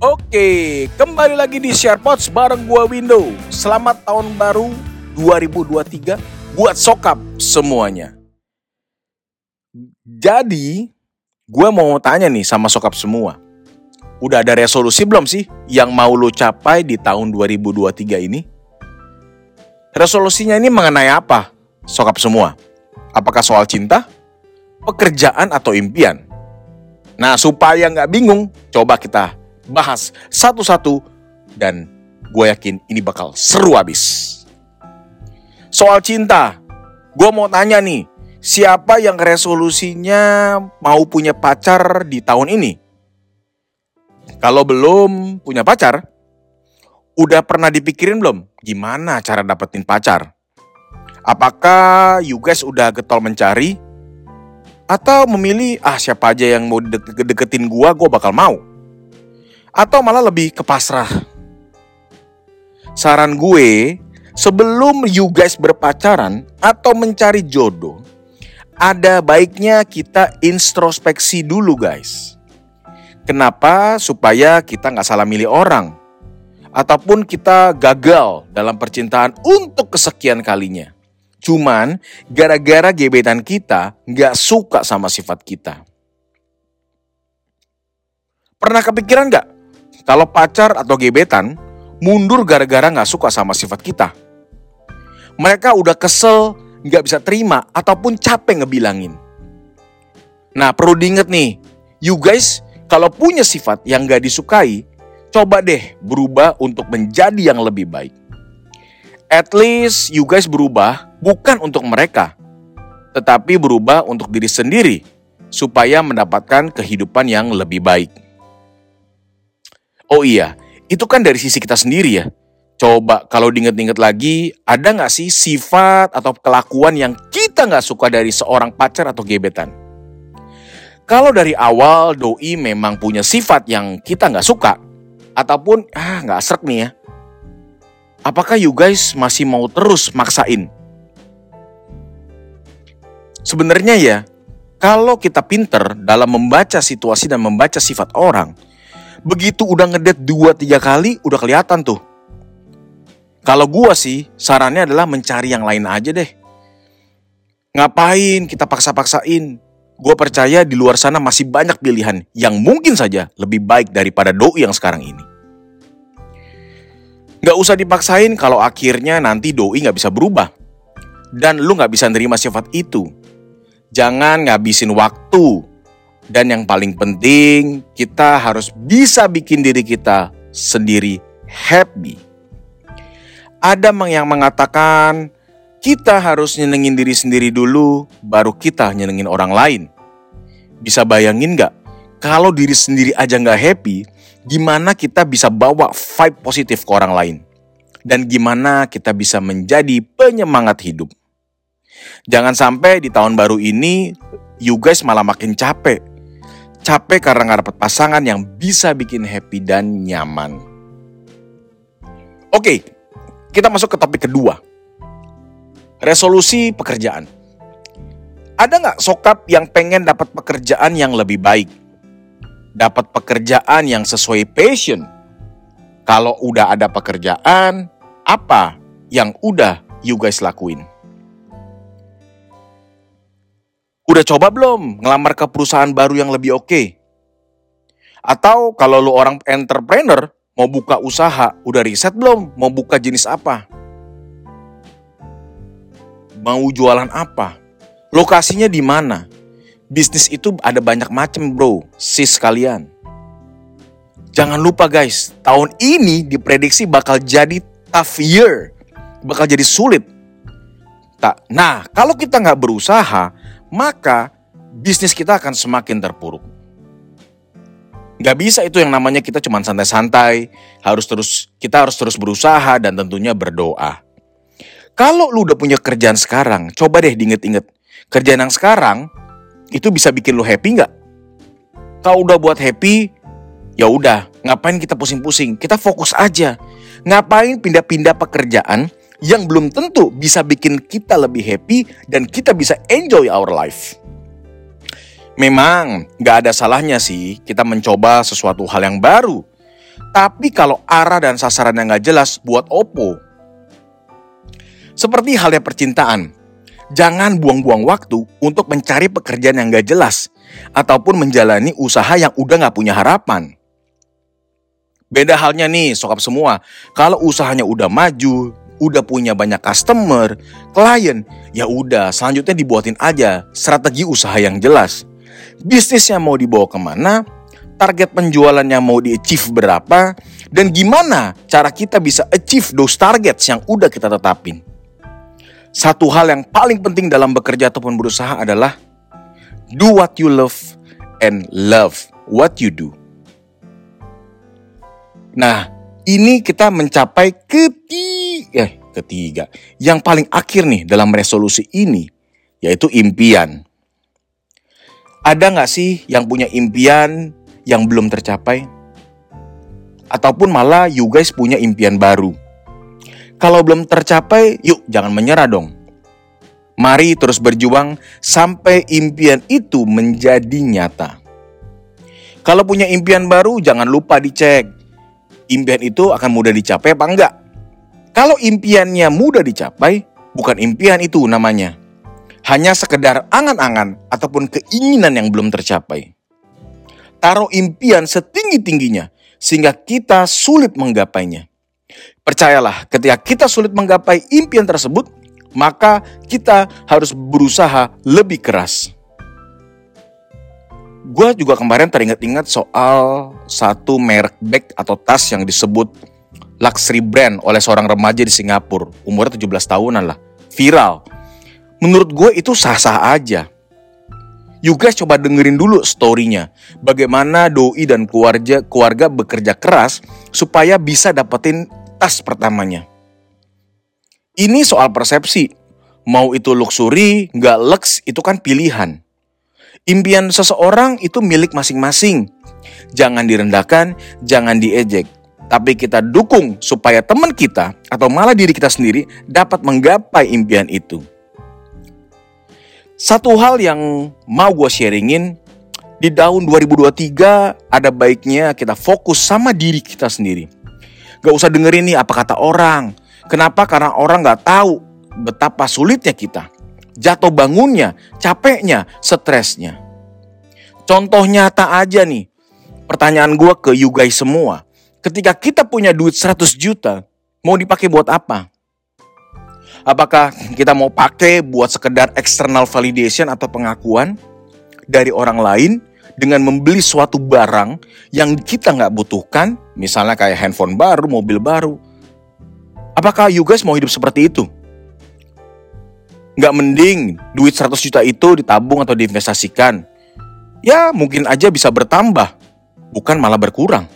Oke, kembali lagi di SharePods bareng gua Window. Selamat tahun baru 2023 buat sokap semuanya. Jadi, gue mau tanya nih sama sokap semua. Udah ada resolusi belum sih yang mau lo capai di tahun 2023 ini? Resolusinya ini mengenai apa, sokap semua? Apakah soal cinta, pekerjaan, atau impian? Nah, supaya nggak bingung, coba kita bahas satu-satu dan gue yakin ini bakal seru abis. Soal cinta, gue mau tanya nih, siapa yang resolusinya mau punya pacar di tahun ini? Kalau belum punya pacar, udah pernah dipikirin belum gimana cara dapetin pacar? Apakah you guys udah getol mencari? Atau memilih, ah siapa aja yang mau deketin gua, gua bakal mau? Atau malah lebih ke pasrah. Saran gue, sebelum you guys berpacaran atau mencari jodoh, ada baiknya kita introspeksi dulu guys. Kenapa? Supaya kita nggak salah milih orang. Ataupun kita gagal dalam percintaan untuk kesekian kalinya. Cuman gara-gara gebetan kita nggak suka sama sifat kita. Pernah kepikiran nggak kalau pacar atau gebetan mundur gara-gara nggak suka sama sifat kita. Mereka udah kesel, nggak bisa terima, ataupun capek ngebilangin. Nah perlu diinget nih, you guys kalau punya sifat yang nggak disukai, coba deh berubah untuk menjadi yang lebih baik. At least you guys berubah bukan untuk mereka, tetapi berubah untuk diri sendiri supaya mendapatkan kehidupan yang lebih baik. Oh iya, itu kan dari sisi kita sendiri ya. Coba kalau diinget-inget lagi, ada nggak sih sifat atau kelakuan yang kita nggak suka dari seorang pacar atau gebetan? Kalau dari awal doi memang punya sifat yang kita nggak suka, ataupun ah nggak serak nih ya, apakah you guys masih mau terus maksain? Sebenarnya ya, kalau kita pinter dalam membaca situasi dan membaca sifat orang, begitu udah ngedet dua tiga kali udah kelihatan tuh. Kalau gua sih sarannya adalah mencari yang lain aja deh. Ngapain kita paksa-paksain? Gue percaya di luar sana masih banyak pilihan yang mungkin saja lebih baik daripada doi yang sekarang ini. Gak usah dipaksain kalau akhirnya nanti doi gak bisa berubah. Dan lu gak bisa nerima sifat itu. Jangan ngabisin waktu dan yang paling penting, kita harus bisa bikin diri kita sendiri happy. Ada yang mengatakan kita harus nyenengin diri sendiri dulu, baru kita nyenengin orang lain. Bisa bayangin gak? Kalau diri sendiri aja gak happy, gimana kita bisa bawa vibe positif ke orang lain? Dan gimana kita bisa menjadi penyemangat hidup? Jangan sampai di tahun baru ini, you guys malah makin capek capek karena nggak dapat pasangan yang bisa bikin happy dan nyaman. Oke, kita masuk ke topik kedua. Resolusi pekerjaan. Ada nggak sokap yang pengen dapat pekerjaan yang lebih baik? Dapat pekerjaan yang sesuai passion? Kalau udah ada pekerjaan, apa yang udah you guys lakuin? Udah coba belum ngelamar ke perusahaan baru yang lebih oke? Okay? Atau kalau lu orang entrepreneur mau buka usaha, udah riset belum mau buka jenis apa? Mau jualan apa? Lokasinya di mana? Bisnis itu ada banyak macam bro, sis kalian. Jangan lupa guys, tahun ini diprediksi bakal jadi tough year. Bakal jadi sulit. Nah, kalau kita nggak berusaha, maka bisnis kita akan semakin terpuruk. Gak bisa itu yang namanya kita cuma santai-santai, harus terus kita harus terus berusaha dan tentunya berdoa. Kalau lu udah punya kerjaan sekarang, coba deh diinget-inget. Kerjaan yang sekarang itu bisa bikin lu happy nggak? Kalau udah buat happy, ya udah, ngapain kita pusing-pusing? Kita fokus aja. Ngapain pindah-pindah pekerjaan yang belum tentu bisa bikin kita lebih happy dan kita bisa enjoy our life. Memang gak ada salahnya sih kita mencoba sesuatu hal yang baru. Tapi kalau arah dan sasaran yang nggak jelas buat opo. Seperti halnya percintaan, jangan buang-buang waktu untuk mencari pekerjaan yang nggak jelas ataupun menjalani usaha yang udah nggak punya harapan. Beda halnya nih, sokap semua. Kalau usahanya udah maju, udah punya banyak customer, klien, ya udah selanjutnya dibuatin aja strategi usaha yang jelas. Bisnisnya mau dibawa ke mana, target penjualannya mau di-achieve berapa, dan gimana cara kita bisa achieve those targets yang udah kita tetapin. Satu hal yang paling penting dalam bekerja ataupun berusaha adalah do what you love and love what you do. Nah, ini kita mencapai ketiga, eh, ketiga. Yang paling akhir nih dalam resolusi ini, yaitu impian. Ada nggak sih yang punya impian yang belum tercapai? Ataupun malah you guys punya impian baru? Kalau belum tercapai, yuk jangan menyerah dong. Mari terus berjuang sampai impian itu menjadi nyata. Kalau punya impian baru, jangan lupa dicek impian itu akan mudah dicapai apa enggak. Kalau impiannya mudah dicapai, bukan impian itu namanya. Hanya sekedar angan-angan ataupun keinginan yang belum tercapai. Taruh impian setinggi-tingginya sehingga kita sulit menggapainya. Percayalah, ketika kita sulit menggapai impian tersebut, maka kita harus berusaha lebih keras gue juga kemarin teringat-ingat soal satu merek bag atau tas yang disebut luxury brand oleh seorang remaja di Singapura, umurnya 17 tahunan lah, viral. Menurut gue itu sah-sah aja. You guys coba dengerin dulu storynya, bagaimana doi dan keluarga keluarga bekerja keras supaya bisa dapetin tas pertamanya. Ini soal persepsi, mau itu luxury, nggak lux itu kan pilihan. Impian seseorang itu milik masing-masing. Jangan direndahkan, jangan diejek. Tapi kita dukung supaya teman kita atau malah diri kita sendiri dapat menggapai impian itu. Satu hal yang mau gue sharingin, di tahun 2023 ada baiknya kita fokus sama diri kita sendiri. Gak usah dengerin nih apa kata orang. Kenapa? Karena orang gak tahu betapa sulitnya kita jatuh bangunnya, capeknya, stresnya. Contoh nyata aja nih, pertanyaan gue ke you guys semua. Ketika kita punya duit 100 juta, mau dipakai buat apa? Apakah kita mau pakai buat sekedar external validation atau pengakuan dari orang lain dengan membeli suatu barang yang kita nggak butuhkan, misalnya kayak handphone baru, mobil baru. Apakah you guys mau hidup seperti itu? Nggak mending duit 100 juta itu ditabung atau diinvestasikan? Ya mungkin aja bisa bertambah, bukan malah berkurang.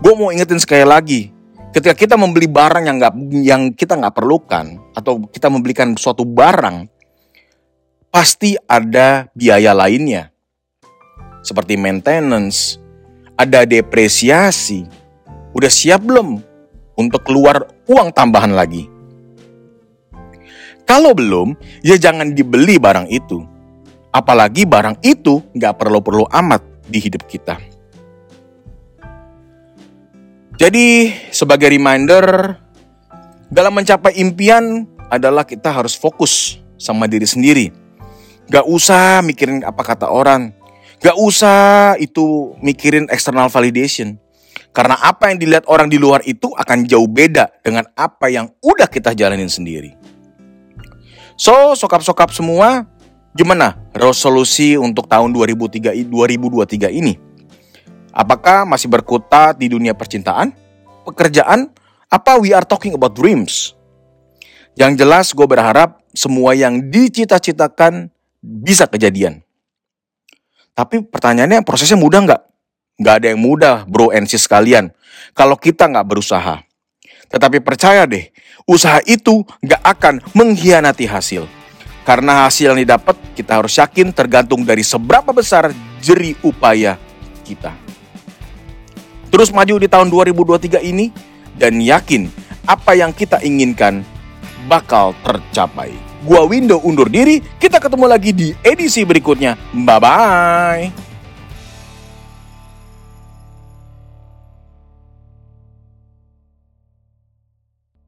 Gue mau ingetin sekali lagi, ketika kita membeli barang yang nggak yang kita nggak perlukan atau kita membelikan suatu barang, pasti ada biaya lainnya, seperti maintenance, ada depresiasi. Udah siap belum untuk keluar uang tambahan lagi? Kalau belum, ya jangan dibeli barang itu. Apalagi barang itu nggak perlu-perlu amat di hidup kita. Jadi sebagai reminder, dalam mencapai impian adalah kita harus fokus sama diri sendiri. Gak usah mikirin apa kata orang. Gak usah itu mikirin external validation. Karena apa yang dilihat orang di luar itu akan jauh beda dengan apa yang udah kita jalanin sendiri. So, sokap-sokap semua, gimana resolusi untuk tahun 2003, 2023 ini? Apakah masih berkutat di dunia percintaan, pekerjaan, apa we are talking about dreams? Yang jelas gue berharap semua yang dicita-citakan bisa kejadian. Tapi pertanyaannya prosesnya mudah nggak? Nggak ada yang mudah bro and sis kalian. Kalau kita nggak berusaha. Tetapi percaya deh, usaha itu gak akan mengkhianati hasil. Karena hasil yang didapat kita harus yakin tergantung dari seberapa besar jeri upaya kita. Terus maju di tahun 2023 ini dan yakin apa yang kita inginkan bakal tercapai. Gua Window undur diri, kita ketemu lagi di edisi berikutnya. Bye-bye.